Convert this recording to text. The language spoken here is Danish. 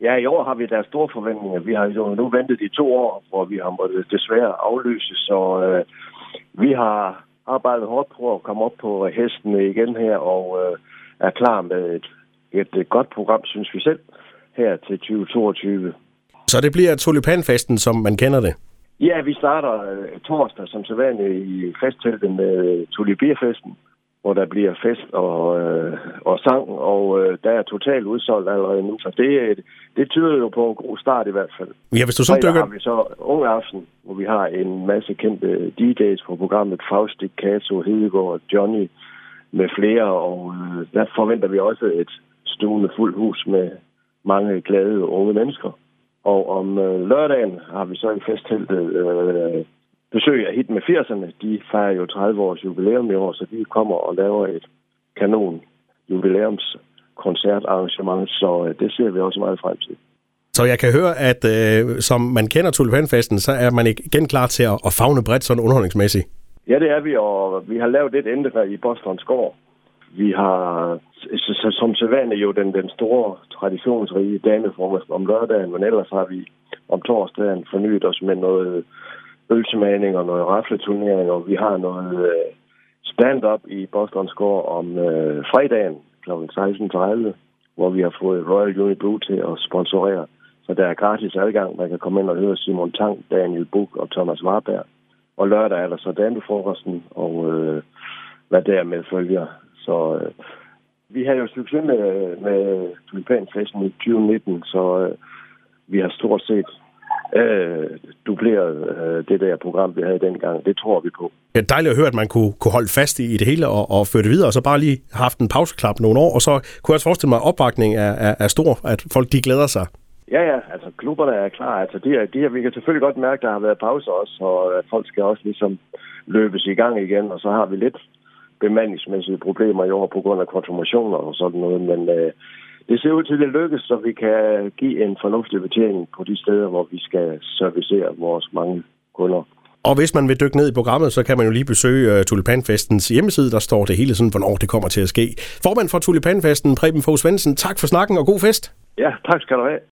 Ja, i år har vi der store forventninger. Vi har jo nu ventet i to år, hvor vi har måttet desværre aflyse, så øh, vi har arbejdet hårdt på at komme op på hesten igen her, og øh, er klar med et, et, godt program, synes vi selv, her til 2022. Så det bliver tulipanfesten, som man kender det? Ja, vi starter øh, torsdag som sædvanligt i festteltet med Tulibierfesten, hvor der bliver fest og, øh, og sang, og øh, der er totalt udsolgt allerede nu. Så det, det tyder jo på en god start i hvert fald. Ja, hvis du så dykker... har vi så unge aften, hvor vi har en masse kendte DJ's på programmet. Faustik, Kato, Hedegaard, Johnny med flere, og øh, der forventer vi også et stuende fuldt hus med mange glade unge mennesker. Og om øh, lørdagen har vi så i festteltet øh, besøg af hit med 80'erne. De fejrer jo 30 års jubilæum i år, så de kommer og laver et kanon jubilæumskoncertarrangement, så øh, det ser vi også meget frem til. Så jeg kan høre, at øh, som man kender Tulipanfesten, så er man igen klar til at, at fagne bredt sådan underholdningsmæssigt. Ja, det er vi, og vi har lavet et ændre i Bostons gård. Vi har som sædvanligt jo den, den store traditionsrige damefrokost om lørdagen, men ellers har vi om torsdagen fornyet os med noget ølsmagning og noget rafleturnering, og vi har noget øh, stand-up i Boston Score om øh, fredagen kl. 16.30, hvor vi har fået Royal Unibrew til at sponsorere. Så der er gratis adgang. Man kan komme ind og høre Simon Tang, Daniel Buk og Thomas Warberg. Og lørdag er der så Danbefrokosten, og øh, hvad dermed følger. Så øh, vi har jo succes med, med tulipanfesten i 2019, så øh, vi har stort set øh, dubleret øh, det der program, vi havde dengang. Det tror vi på. Det er dejligt at høre, at man kunne, kunne holde fast i det hele og, og føre det videre, og så bare lige haft en pauseklap nogle år, og så kunne jeg også forestille mig, at opbakningen er, er, er stor, at folk de glæder sig. Ja, ja, altså klubberne er klar. Altså, de, er, de er, vi kan selvfølgelig godt mærke, at der har været pause også, og at folk skal også ligesom løbes i gang igen, og så har vi lidt bemandingsmæssige problemer i år på grund af konfirmationer og sådan noget, men øh, det ser ud til, at det lykkes, så vi kan give en fornuftig betjening på de steder, hvor vi skal servicere vores mange kunder. Og hvis man vil dykke ned i programmet, så kan man jo lige besøge uh, Tulipanfestens hjemmeside. Der står det hele sådan, hvornår det kommer til at ske. Formand for Tulipanfesten, Preben Fogh Svendsen, tak for snakken og god fest. Ja, tak skal du have.